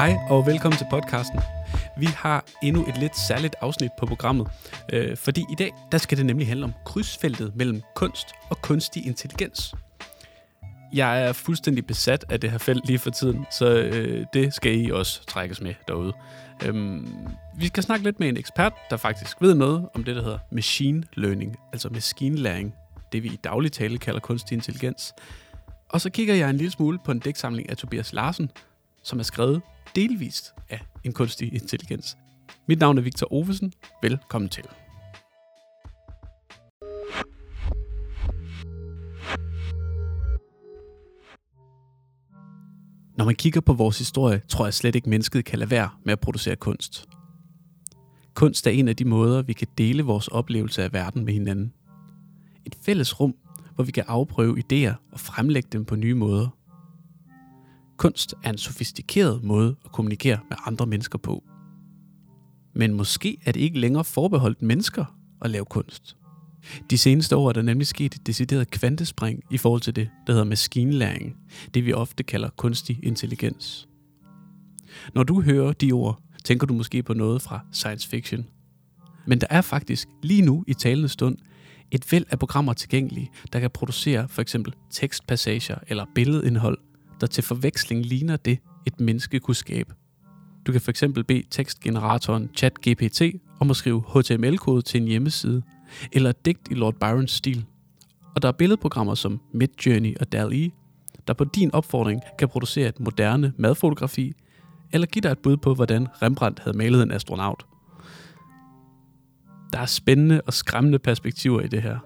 Hej og velkommen til podcasten. Vi har endnu et lidt særligt afsnit på programmet, øh, fordi i dag der skal det nemlig handle om krydsfeltet mellem kunst og kunstig intelligens. Jeg er fuldstændig besat af det her felt lige for tiden, så øh, det skal I også trækkes med derude. Øhm, vi skal snakke lidt med en ekspert, der faktisk ved noget om det, der hedder machine learning, altså maskinlæring, det vi i daglig tale kalder kunstig intelligens. Og så kigger jeg en lille smule på en dæksamling af Tobias Larsen, som er skrevet delvist af en kunstig intelligens. Mit navn er Victor Ovesen. Velkommen til. Når man kigger på vores historie, tror jeg slet ikke, mennesket kan lade være med at producere kunst. Kunst er en af de måder, vi kan dele vores oplevelse af verden med hinanden. Et fælles rum, hvor vi kan afprøve idéer og fremlægge dem på nye måder. Kunst er en sofistikeret måde at kommunikere med andre mennesker på. Men måske er det ikke længere forbeholdt mennesker at lave kunst. De seneste år er der nemlig sket et decideret kvantespring i forhold til det, der hedder maskinlæring, det vi ofte kalder kunstig intelligens. Når du hører de ord, tænker du måske på noget fra science fiction. Men der er faktisk lige nu i talende stund et væld af programmer tilgængelige, der kan producere for eksempel tekstpassager eller billedindhold, der til forveksling ligner det, et menneske kunne skabe. Du kan for eksempel bede tekstgeneratoren ChatGPT om at skrive HTML-kode til en hjemmeside, eller et digt i Lord Byrons stil. Og der er billedprogrammer som Midjourney og DALL-E, der på din opfordring kan producere et moderne madfotografi, eller give dig et bud på, hvordan Rembrandt havde malet en astronaut. Der er spændende og skræmmende perspektiver i det her.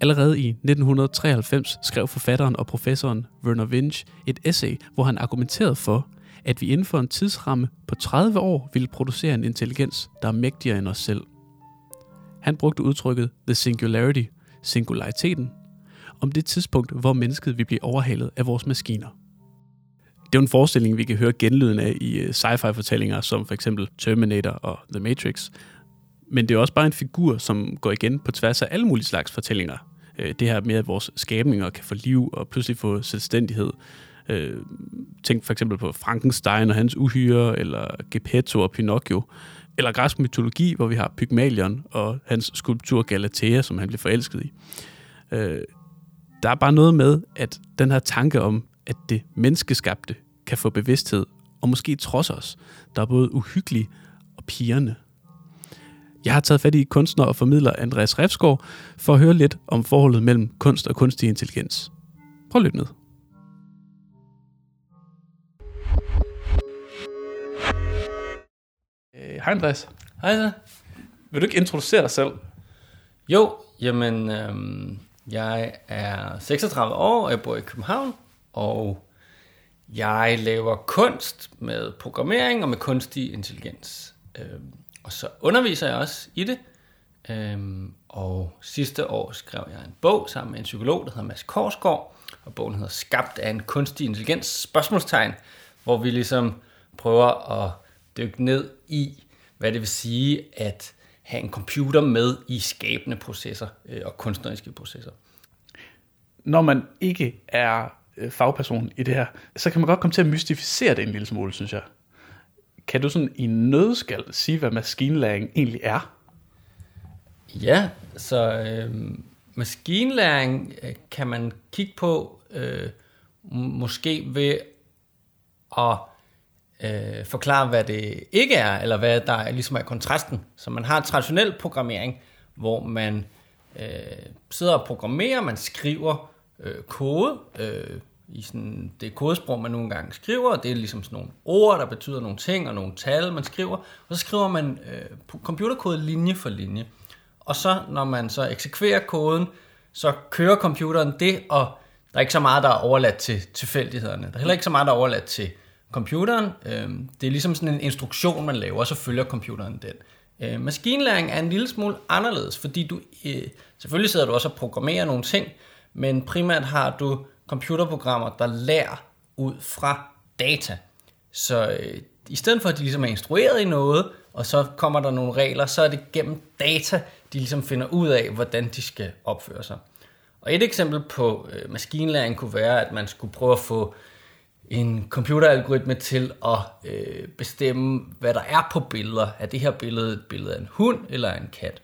Allerede i 1993 skrev forfatteren og professoren Werner Winch et essay, hvor han argumenterede for, at vi inden for en tidsramme på 30 år ville producere en intelligens, der er mægtigere end os selv. Han brugte udtrykket the singularity, singulariteten, om det tidspunkt, hvor mennesket vil blive overhalet af vores maskiner. Det er en forestilling, vi kan høre genlyden af i øh, sci-fi-fortællinger, som for eksempel Terminator og The Matrix, men det er også bare en figur, som går igen på tværs af alle mulige slags fortællinger. Øh, det her med, at vores skabninger kan få liv og pludselig få selvstændighed. Øh, tænk for eksempel på Frankenstein og hans uhyre, eller Geppetto og Pinocchio. Eller græsk mytologi, hvor vi har Pygmalion og hans skulptur Galatea, som han blev forelsket i. Øh, der er bare noget med, at den her tanke om, at det menneskeskabte kan få bevidsthed, og måske trods os, der er både uhyggelig og pigerne. Jeg har taget fat i kunstner og formidler Andreas Refsgaard for at høre lidt om forholdet mellem kunst og kunstig intelligens. Prøv at lytte med. Øh, hej Andreas. Hej så. Vil du ikke introducere dig selv? Jo, jamen, øhm, jeg er 36 år, og jeg bor i København, og jeg laver kunst med programmering og med kunstig intelligens. Øhm, og så underviser jeg også i det. Øhm, og sidste år skrev jeg en bog sammen med en psykolog, der hedder Mads Korsgaard, og bogen hedder Skabt af en kunstig intelligens, spørgsmålstegn, hvor vi ligesom prøver at dykke ned i, hvad det vil sige at have en computer med i skabende processer øh, og kunstneriske processer. Når man ikke er øh, fagperson i det her, så kan man godt komme til at mystificere det en lille smule, synes jeg. Kan du sådan i nødskal sige, hvad maskinlæring egentlig er? Ja, så øh, maskinlæring øh, kan man kigge på øh, måske ved at øh, forklare, hvad det ikke er, eller hvad der er, ligesom er kontrasten. Så man har traditionel programmering, hvor man øh, sidder og programmerer, man skriver øh, kode, øh, i sådan det kodesprog, man nogle gange skriver, og det er ligesom sådan nogle ord, der betyder nogle ting, og nogle tal, man skriver, og så skriver man øh, computerkode linje for linje. Og så, når man så eksekverer koden, så kører computeren det, og der er ikke så meget, der er overladt til tilfældighederne. Der er heller ikke så meget, der er overladt til computeren. Øh, det er ligesom sådan en instruktion, man laver, og så følger computeren den. Øh, maskinlæring er en lille smule anderledes, fordi du øh, selvfølgelig sidder du også og programmerer nogle ting, men primært har du computerprogrammer, der lærer ud fra data. Så øh, i stedet for, at de ligesom er instrueret i noget, og så kommer der nogle regler, så er det gennem data, de ligesom finder ud af, hvordan de skal opføre sig. Og et eksempel på øh, maskinlæring kunne være, at man skulle prøve at få en computeralgoritme til at øh, bestemme, hvad der er på billeder. Er det her billede et billede af en hund eller en kat?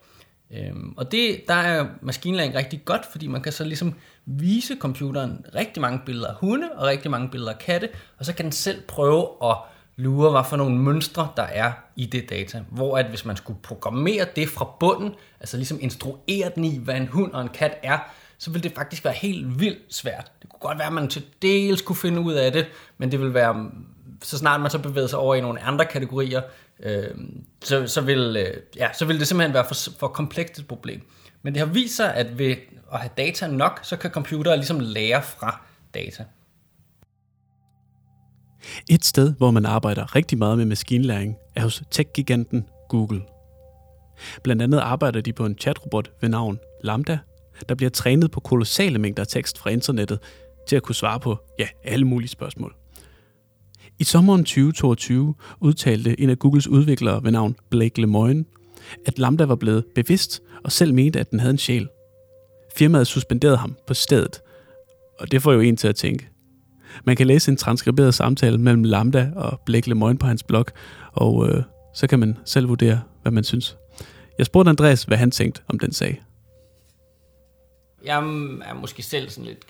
Øhm, og det, der er maskinlæring rigtig godt, fordi man kan så ligesom vise computeren rigtig mange billeder af hunde og rigtig mange billeder af katte, og så kan den selv prøve at lure, hvad for nogle mønstre, der er i det data. Hvor at hvis man skulle programmere det fra bunden, altså ligesom instruere den i, hvad en hund og en kat er, så ville det faktisk være helt vildt svært. Det kunne godt være, at man til dels kunne finde ud af det, men det vil være, så snart man så bevæger sig over i nogle andre kategorier, øh, så, så, vil, øh, ja, så vil det simpelthen være for, for komplekst et problem. Men det har vist sig, at ved at have data nok, så kan computere ligesom lære fra data. Et sted, hvor man arbejder rigtig meget med maskinlæring, er hos tech-giganten Google. Blandt andet arbejder de på en chatrobot ved navn Lambda, der bliver trænet på kolossale mængder tekst fra internettet til at kunne svare på ja, alle mulige spørgsmål. I sommeren 2022 udtalte en af Googles udviklere ved navn Blake Lemoine, at Lambda var blevet bevidst og selv mente, at den havde en sjæl. Firmaet suspenderede ham på stedet, og det får jo en til at tænke. Man kan læse en transkriberet samtale mellem Lambda og Blake Lemoine på hans blog, og øh, så kan man selv vurdere, hvad man synes. Jeg spurgte Andreas, hvad han tænkte om den sag. Jeg er måske selv sådan lidt,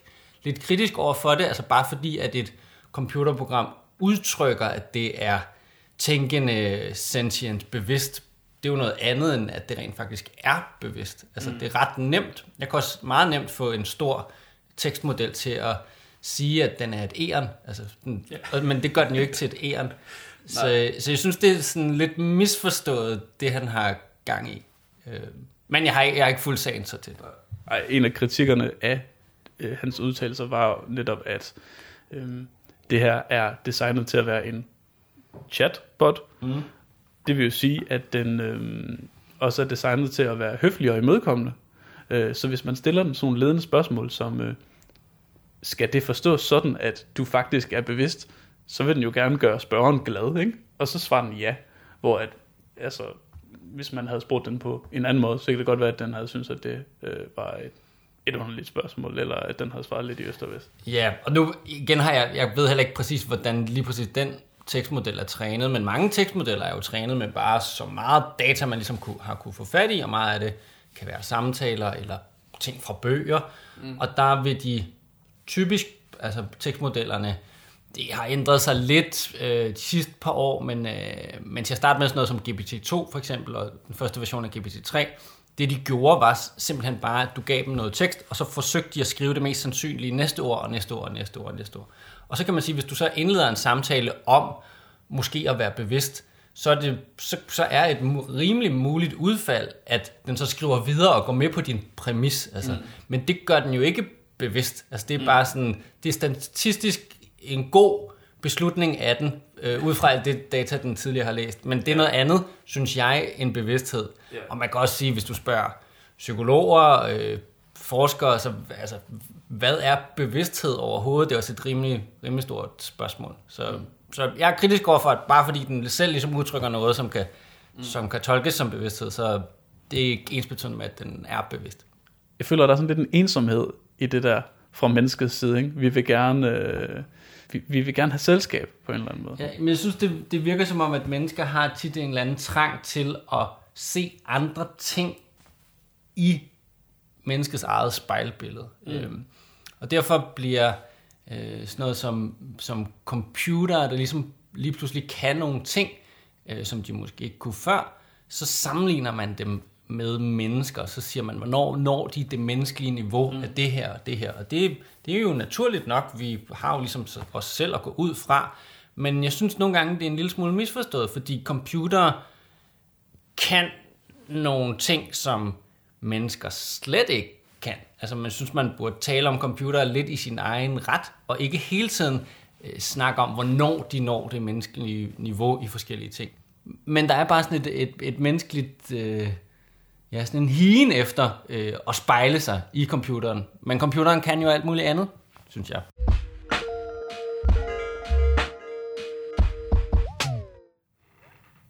lidt kritisk over for det, altså bare fordi, at et computerprogram udtrykker, at det er tænkende, sentient, bevidst. Det er jo noget andet, end at det rent faktisk er bevidst. Altså, mm. det er ret nemt. Jeg kan også meget nemt få en stor tekstmodel til at sige, at den er et æren. Altså, den, ja. Men det gør den jo ikke til et æren. Så, så jeg synes, det er sådan lidt misforstået, det han har gang i. Øh, men jeg har, jeg har ikke fuld sagen så til. Ej, en af kritikkerne af øh, hans udtalelser var netop, at øh, det her er designet til at være en chatbot. Mm. Det vil jo sige, at den øh, også er designet til at være høflig og imødekommende. Øh, så hvis man stiller den sådan nogle ledende spørgsmål, som øh, skal det forstås sådan, at du faktisk er bevidst, så vil den jo gerne gøre spørgeren glad, ikke? Og så svarer den ja, hvor at, altså, hvis man havde spurgt den på en anden måde, så kan det godt være, at den havde syntes, at det øh, var et, et underligt spørgsmål, eller at den havde svaret lidt i øst og vest. Ja, og nu igen har jeg, jeg ved heller ikke præcis, hvordan lige præcis den tekstmodel er trænet, men mange tekstmodeller er jo trænet med bare så meget data, man ligesom kunne, har kunne få fat i, og meget af det kan være samtaler eller ting fra bøger, mm. og der vil de typisk, altså tekstmodellerne, det har ændret sig lidt øh, de sidste par år, men, øh, men til at starte med sådan noget som GPT-2 for eksempel, og den første version af GPT-3, det de gjorde var simpelthen bare, at du gav dem noget tekst, og så forsøgte de at skrive det mest sandsynlige næste ord, og næste ord, og næste ord, og næste ord. Og så kan man sige, hvis du så indleder en samtale om måske at være bevidst, så er, det, så, så er et rimelig muligt udfald, at den så skriver videre og går med på din præmis. Altså. Mm. Men det gør den jo ikke bevidst. Altså det er mm. bare sådan, det er statistisk en god beslutning af den, øh, ud fra alt det data, den tidligere har læst. Men det er noget andet, synes jeg, end bevidsthed. Yeah. Og man kan også sige, hvis du spørger psykologer, øh, forskere, så, altså, hvad er bevidsthed overhovedet? Det er også et rimelig, rimelig stort spørgsmål. Så, mm. så jeg er kritisk overfor, at bare fordi den selv ligesom udtrykker noget, som kan, mm. som kan tolkes som bevidsthed, så det er ikke ens betydende med, at den er bevidst. Jeg føler, at der er sådan lidt en ensomhed i det der fra menneskets side. Ikke? Vi vil gerne... Øh, vi, vi vil gerne have selskab på en eller anden måde. Ja, men jeg synes, det, det virker som om, at mennesker har tit en eller anden trang til at se andre ting i menneskets eget spejlbillede. Mm. Øhm, og derfor bliver øh, sådan noget som, som computer, der ligesom lige pludselig kan nogle ting, øh, som de måske ikke kunne før, så sammenligner man dem med mennesker, så siger man, hvornår når de det menneskelige niveau mm. af det her og det her. Og det, det er jo naturligt nok, vi har jo ligesom os selv at gå ud fra, men jeg synes nogle gange, det er en lille smule misforstået, fordi computere kan nogle ting, som mennesker slet ikke kan. Altså man synes, man burde tale om computere lidt i sin egen ret, og ikke hele tiden øh, snakke om, hvornår de når det menneskelige niveau i forskellige ting. Men der er bare sådan et, et, et menneskeligt... Øh, ja, sådan en higen efter øh, at spejle sig i computeren. Men computeren kan jo alt muligt andet, synes jeg.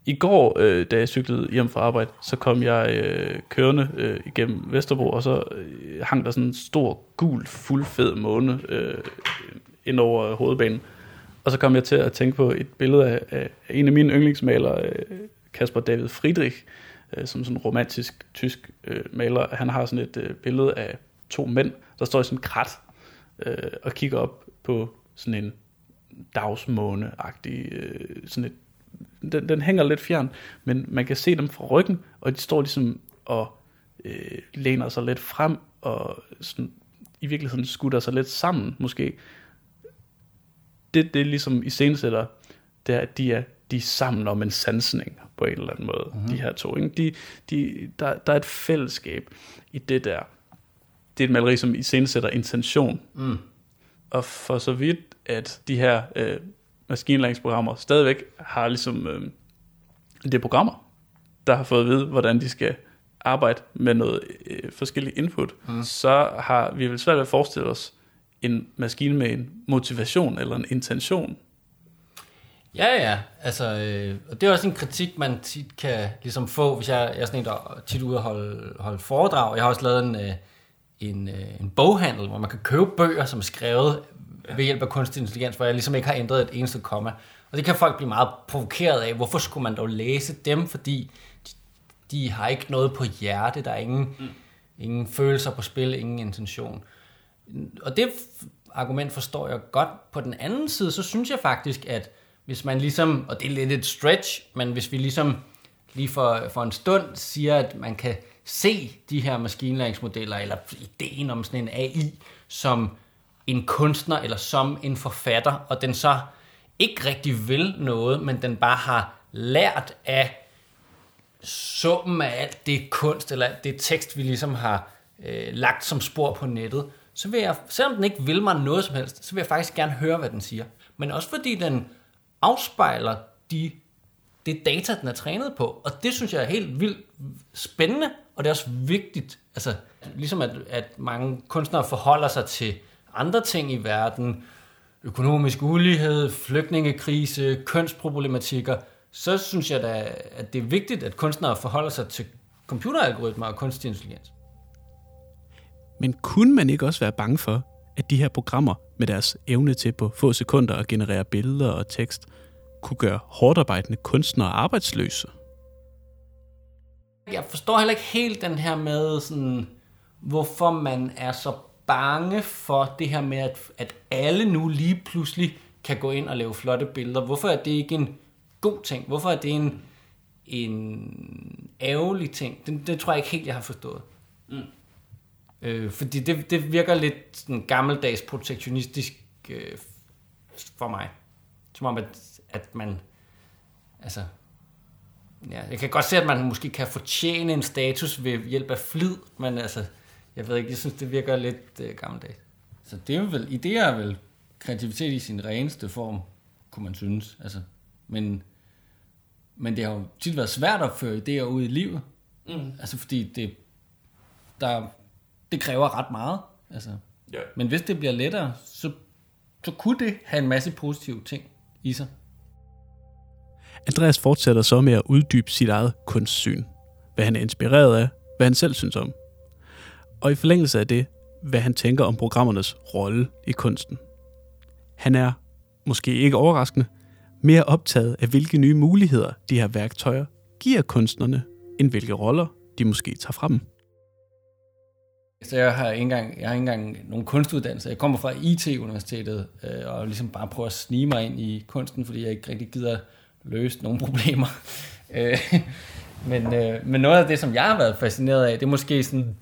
I går, øh, da jeg cyklede hjem fra arbejde, så kom jeg øh, kørende øh, igennem Vesterbro, og så øh, hang der sådan en stor, gul, fuldfed måne øh, ind over hovedbanen. Og så kom jeg til at tænke på et billede af, af en af mine yndlingsmalere, øh, Kasper David Friedrich, øh, som sådan en romantisk tysk øh, maler. Han har sådan et øh, billede af to mænd, der står i sådan en krat øh, og kigger op på sådan en dagsmåne-agtig, øh, sådan et, den, den hænger lidt fjern, men man kan se dem fra ryggen, og de står ligesom og øh, læner sig lidt frem, og sådan, i virkeligheden skutter sig lidt sammen, måske. Det, det ligesom i scenesætter, det er, at de er, de er sammen om en sansning på en eller anden måde, mm-hmm. de her to. Ikke? De, de, der, der er et fællesskab i det der. Det er et maleri, som i scenesætter intention. Mm. Og for så vidt, at de her øh, maskinlæringsprogrammer stadigvæk har ligesom, øh, det er programmer, der har fået at vide, hvordan de skal arbejde med noget øh, forskellige input, mm. så har vi vel svært ved at forestille os en maskine med en motivation eller en intention. Ja, ja. Altså, øh, og det er også en kritik, man tit kan ligesom få, hvis jeg, jeg er sådan en, der tit ude og holde, holde foredrag. Jeg har også lavet en, øh, en, øh, en boghandel, hvor man kan købe bøger, som er skrevet ja. ved hjælp af kunstig intelligens, hvor jeg ligesom ikke har ændret et eneste komma. Og det kan folk blive meget provokeret af. Hvorfor skulle man dog læse dem? Fordi de, de har ikke noget på hjerte. Der er ingen, mm. ingen følelser på spil, ingen intention. Og det argument forstår jeg godt. På den anden side, så synes jeg faktisk, at hvis man ligesom, og det er lidt et stretch, men hvis vi ligesom lige for, for en stund siger, at man kan se de her maskinlæringsmodeller, eller ideen om sådan en AI, som en kunstner eller som en forfatter, og den så ikke rigtig vil noget, men den bare har lært af summen af alt det kunst, eller det tekst, vi ligesom har øh, lagt som spor på nettet, så vil jeg, selvom den ikke vil mig noget som helst, så vil jeg faktisk gerne høre, hvad den siger. Men også fordi den afspejler de, det data, den er trænet på. Og det synes jeg er helt vildt spændende, og det er også vigtigt. Altså, ligesom at, at mange kunstnere forholder sig til andre ting i verden, økonomisk ulighed, flygtningekrise, kønsproblematikker, så synes jeg da, at det er vigtigt, at kunstnere forholder sig til computeralgoritmer og kunstig intelligens. Men kunne man ikke også være bange for, at de her programmer med deres evne til på få sekunder at generere billeder og tekst, kunne gøre hårdarbejdende kunstnere arbejdsløse? Jeg forstår heller ikke helt den her med, sådan, hvorfor man er så bange for det her med, at, at alle nu lige pludselig kan gå ind og lave flotte billeder. Hvorfor er det ikke en god ting? Hvorfor er det en, en ærgerlig ting? Det, det tror jeg ikke helt, jeg har forstået. Mm. Øh, fordi det, det virker lidt sådan gammeldags protektionistisk øh, for mig. Som om, at, at man... Altså, ja, jeg kan godt se, at man måske kan fortjene en status ved hjælp af flid, men altså, jeg ved ikke, jeg synes, det virker lidt øh, gammeldags. Så det er vel, idéer er vel kreativitet i sin reneste form, kunne man synes. Altså, men, men det har jo tit været svært at føre idéer ud i livet. Mm. Altså fordi det, der, det kræver ret meget. Altså. Ja. Men hvis det bliver lettere, så, så kunne det have en masse positive ting i sig. Andreas fortsætter så med at uddybe sit eget kunstsyn. Hvad han er inspireret af, hvad han selv synes om og i forlængelse af det, hvad han tænker om programmernes rolle i kunsten. Han er, måske ikke overraskende, mere optaget af, hvilke nye muligheder de her værktøjer giver kunstnerne, end hvilke roller de måske tager fra dem. Så jeg har ikke engang, jeg har ikke engang nogen kunstuddannelse. Jeg kommer fra IT-universitetet øh, og ligesom bare prøver at snige mig ind i kunsten, fordi jeg ikke rigtig gider løse nogle problemer. Øh, men, øh, men noget af det, som jeg har været fascineret af, det er måske sådan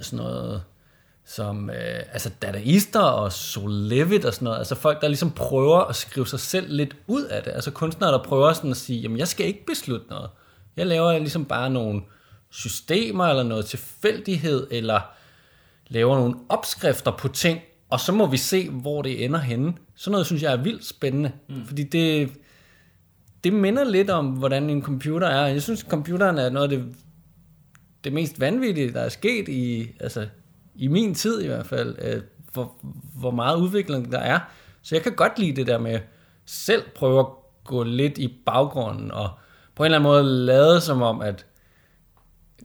sådan noget som øh, altså dadaister og Solevit og sådan noget. Altså folk, der ligesom prøver at skrive sig selv lidt ud af det. Altså kunstnere, der prøver sådan at sige, jamen jeg skal ikke beslutte noget. Jeg laver ligesom bare nogle systemer eller noget tilfældighed, eller laver nogle opskrifter på ting, og så må vi se, hvor det ender henne. Sådan noget synes jeg er vildt spændende, mm. fordi det, det minder lidt om, hvordan en computer er. Jeg synes, computeren er noget af det det mest vanvittige, der er sket i, altså, i min tid i hvert fald, øh, hvor, hvor meget udvikling der er. Så jeg kan godt lide det der med selv prøve at gå lidt i baggrunden og på en eller anden måde lade som om, at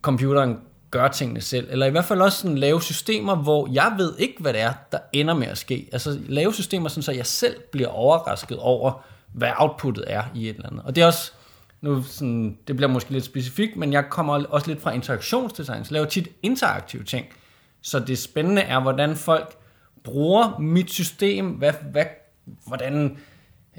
computeren gør tingene selv, eller i hvert fald også sådan lave systemer, hvor jeg ved ikke, hvad det er, der ender med at ske. Altså lave systemer, sådan, så jeg selv bliver overrasket over, hvad outputtet er i et eller andet. Og det er også, nu sådan, det bliver måske lidt specifikt, men jeg kommer også lidt fra interaktionsdesign, så laver tit interaktive ting. Så det spændende er, hvordan folk bruger mit system, hvad, hvad, hvordan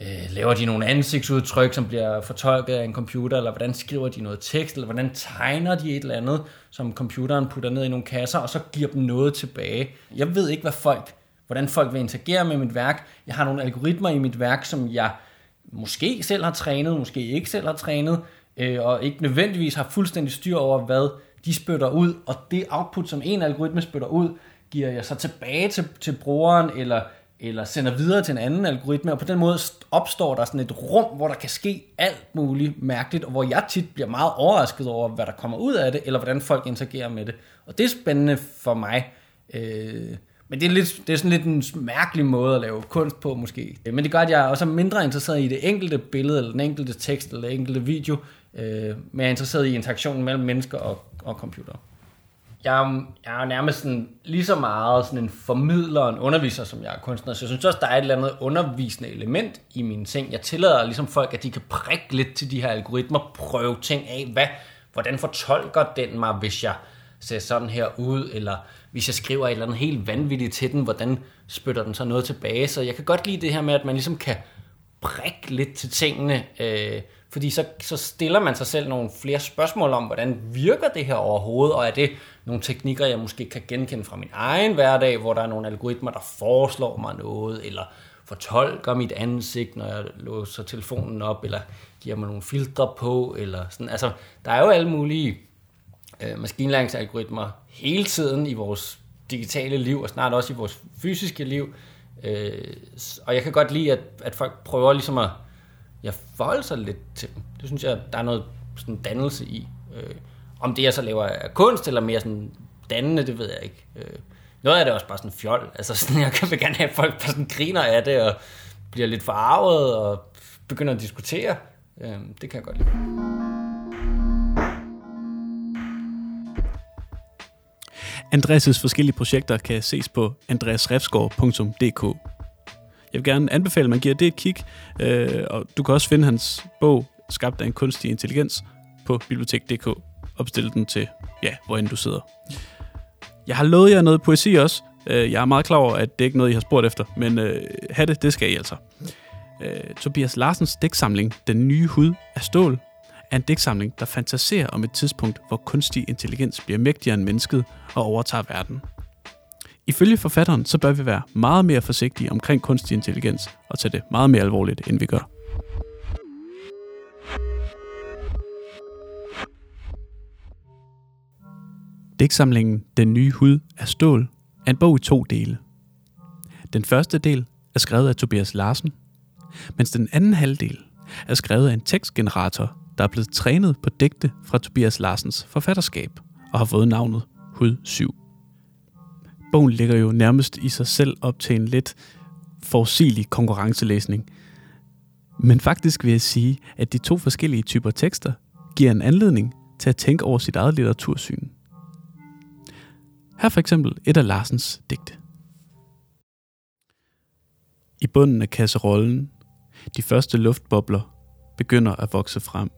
øh, laver de nogle ansigtsudtryk, som bliver fortolket af en computer, eller hvordan skriver de noget tekst, eller hvordan tegner de et eller andet, som computeren putter ned i nogle kasser, og så giver dem noget tilbage. Jeg ved ikke, hvad folk, hvordan folk vil interagere med mit værk. Jeg har nogle algoritmer i mit værk, som jeg måske selv har trænet, måske ikke selv har trænet, øh, og ikke nødvendigvis har fuldstændig styr over, hvad de spytter ud, og det output, som en algoritme spytter ud, giver jeg så tilbage til, til brugeren, eller eller sender videre til en anden algoritme, og på den måde opstår der sådan et rum, hvor der kan ske alt muligt mærkeligt, og hvor jeg tit bliver meget overrasket over, hvad der kommer ud af det, eller hvordan folk interagerer med det. Og det er spændende for mig. Øh, men det er, lidt, det er sådan lidt en mærkelig måde at lave kunst på, måske. Øh, men det gør, at jeg også er mindre interesseret i det enkelte billede, eller den enkelte tekst, eller den enkelte video, øh, men jeg er interesseret i interaktionen mellem mennesker og, og computer jeg, er, jeg er nærmest sådan, lige så meget sådan en formidler og en underviser, som jeg er kunstner. Så jeg synes også, der er et eller andet undervisende element i mine ting. Jeg tillader ligesom folk, at de kan prikke lidt til de her algoritmer, prøve ting af. Hvad, hvordan fortolker den mig, hvis jeg ser sådan her ud, eller hvis jeg skriver et eller andet helt vanvittigt til den, hvordan spytter den så noget tilbage. Så jeg kan godt lide det her med, at man ligesom kan prikke lidt til tingene, øh, fordi så, så stiller man sig selv nogle flere spørgsmål om, hvordan virker det her overhovedet, og er det nogle teknikker, jeg måske kan genkende fra min egen hverdag, hvor der er nogle algoritmer, der foreslår mig noget, eller fortolker mit ansigt, når jeg låser telefonen op, eller giver mig nogle filtre på, eller sådan. Altså, der er jo alle mulige øh, maskinlæringsalgoritmer hele tiden i vores digitale liv, og snart også i vores fysiske liv. Øh, og jeg kan godt lide, at, at folk prøver ligesom at jeg forholde sig lidt til dem. Det synes jeg, der er noget sådan dannelse i. Øh, om det jeg så laver er kunst, eller mere sådan dannende, det ved jeg ikke. Øh, noget af det er også bare sådan fjol. Altså sådan, jeg kan gerne have, at folk bare sådan griner af det, og bliver lidt forarvet, og begynder at diskutere. Øh, det kan jeg godt lide. Andreas' forskellige projekter kan ses på andreasrefsgaard.dk. Jeg vil gerne anbefale, at man giver det et kig, øh, og du kan også finde hans bog, Skabt af en kunstig intelligens, på bibliotek.dk Opstil den til, ja, hvor end du sidder. Jeg har lovet jer noget poesi også. Øh, jeg er meget klar over, at det ikke er noget, I har spurgt efter, men øh, have det, det skal I altså. Øh, Tobias Larsens dæksamling, Den nye hud af stål, er en digtsamling, der fantaserer om et tidspunkt, hvor kunstig intelligens bliver mægtigere end mennesket og overtager verden. Ifølge forfatteren, så bør vi være meget mere forsigtige omkring kunstig intelligens og tage det meget mere alvorligt, end vi gør. Digtsamlingen Den nye hud af stål er en bog i to dele. Den første del er skrevet af Tobias Larsen, mens den anden halvdel er skrevet af en tekstgenerator, der er blevet trænet på digte fra Tobias Larsens forfatterskab og har fået navnet Hud 7 bogen ligger jo nærmest i sig selv op til en lidt forudsigelig konkurrencelæsning. Men faktisk vil jeg sige, at de to forskellige typer tekster giver en anledning til at tænke over sit eget litteratursyn. Her for eksempel et af Larsens digte. I bunden af kasserollen, de første luftbobler begynder at vokse frem.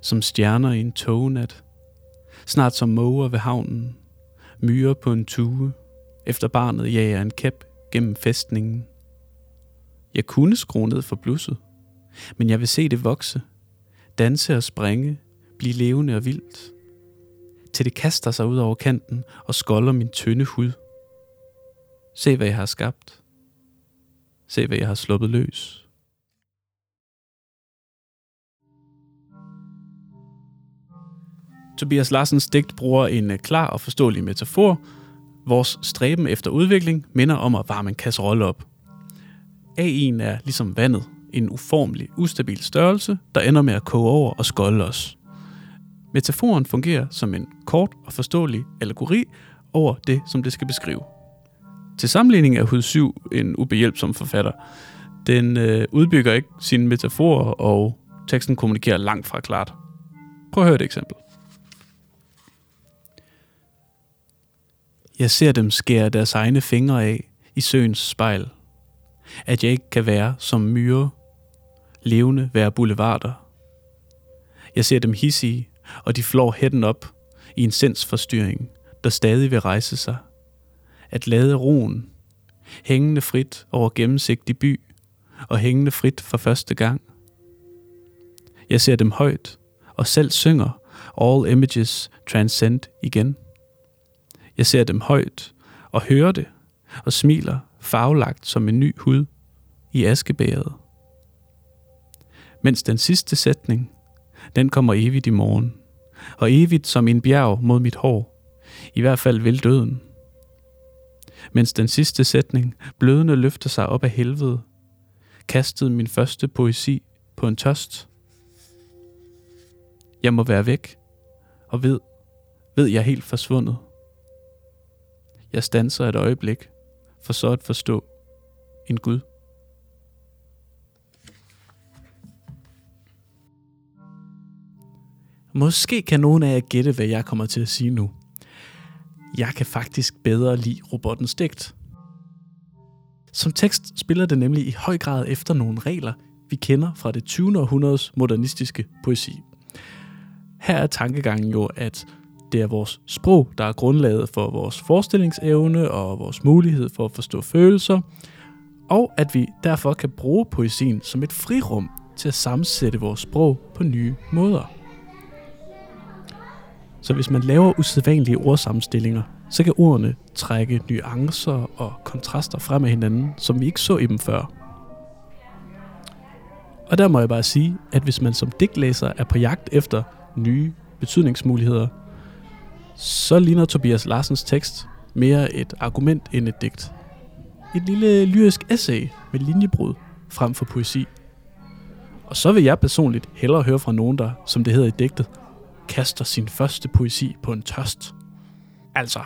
Som stjerner i en tognat, snart som måger ved havnen, myrer på en tue, efter barnet jager en kæp gennem fæstningen. Jeg kunne skrue ned for blusset, men jeg vil se det vokse, danse og springe, blive levende og vildt, til det kaster sig ud over kanten og skolder min tynde hud. Se, hvad jeg har skabt. Se, hvad jeg har sluppet løs. Tobias Larsens digt bruger en øh, klar og forståelig metafor. Vores stræben efter udvikling minder om at varme en kasserolle op. AI'en er ligesom vandet, en uformelig, ustabil størrelse, der ender med at koge over og skolde os. Metaforen fungerer som en kort og forståelig allegori over det, som det skal beskrive. Til sammenligning er Hud 7 en ubehjælpsom forfatter. Den øh, udbygger ikke sine metaforer, og teksten kommunikerer langt fra klart. Prøv at høre et eksempel. Jeg ser dem skære deres egne fingre af i søens spejl. At jeg ikke kan være som myre, levende være boulevarder. Jeg ser dem hissige, og de flår hætten op i en sindsforstyrring, der stadig vil rejse sig. At lade roen, hængende frit over gennemsigtig by, og hængende frit for første gang. Jeg ser dem højt, og selv synger All Images Transcend igen. Jeg ser dem højt, og hører det, og smiler farvelagt som en ny hud i askebæret. Mens den sidste sætning, den kommer evigt i morgen, og evigt som en bjerg mod mit hår, i hvert fald vil døden. Mens den sidste sætning, blødende løfter sig op af helvede, kastede min første poesi på en tørst. Jeg må være væk, og ved, ved jeg helt forsvundet. Jeg stanser et øjeblik, for så at forstå en Gud. Måske kan nogen af jer gætte, hvad jeg kommer til at sige nu. Jeg kan faktisk bedre lide robottens digt. Som tekst spiller det nemlig i høj grad efter nogle regler, vi kender fra det 20. århundredes modernistiske poesi. Her er tankegangen jo, at det er vores sprog, der er grundlaget for vores forestillingsevne og vores mulighed for at forstå følelser, og at vi derfor kan bruge poesien som et frirum til at sammensætte vores sprog på nye måder. Så hvis man laver usædvanlige ordsammenstillinger, så kan ordene trække nuancer og kontraster frem af hinanden, som vi ikke så i dem før. Og der må jeg bare sige, at hvis man som digtlæser er på jagt efter nye betydningsmuligheder, så ligner Tobias Larsens tekst mere et argument end et digt. Et lille lyrisk essay med linjebrud frem for poesi. Og så vil jeg personligt hellere høre fra nogen, der, som det hedder i digtet, kaster sin første poesi på en tørst. Altså,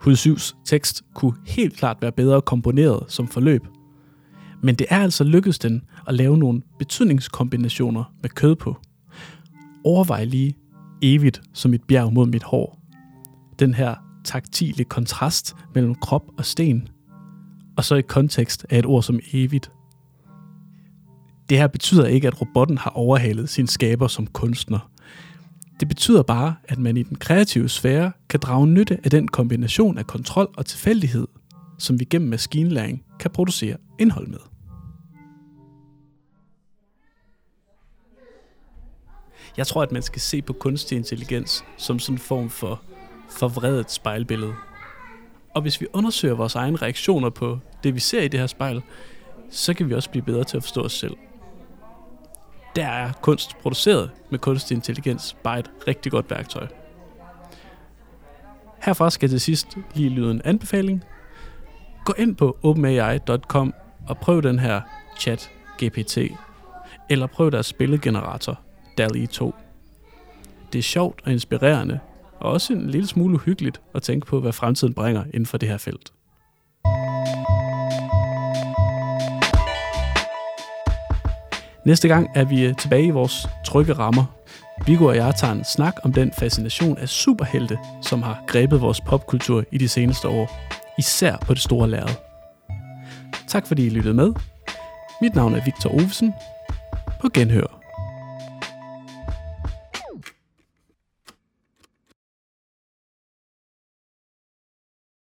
Hud tekst kunne helt klart være bedre komponeret som forløb. Men det er altså lykkedes den at lave nogle betydningskombinationer med kød på. Overvej lige evigt som et bjerg mod mit hår. Den her taktile kontrast mellem krop og sten. Og så i kontekst af et ord som evigt. Det her betyder ikke, at robotten har overhalet sin skaber som kunstner. Det betyder bare, at man i den kreative sfære kan drage nytte af den kombination af kontrol og tilfældighed, som vi gennem maskinlæring kan producere indhold med. Jeg tror, at man skal se på kunstig intelligens som sådan en form for forvredet spejlbillede. Og hvis vi undersøger vores egne reaktioner på det, vi ser i det her spejl, så kan vi også blive bedre til at forstå os selv der er kunst produceret med kunstig intelligens bare et rigtig godt værktøj. Herfra skal til sidst lige lyde en anbefaling. Gå ind på openai.com og prøv den her chat GPT, eller prøv deres billedgenerator DALL-E 2. Det er sjovt og inspirerende, og også en lille smule uhyggeligt at tænke på, hvad fremtiden bringer inden for det her felt. Næste gang er vi tilbage i vores trygge rammer. Viggo og jeg tager en snak om den fascination af superhelte, som har grebet vores popkultur i de seneste år. Især på det store lærred. Tak fordi I lyttede med. Mit navn er Victor Ovesen. På genhør.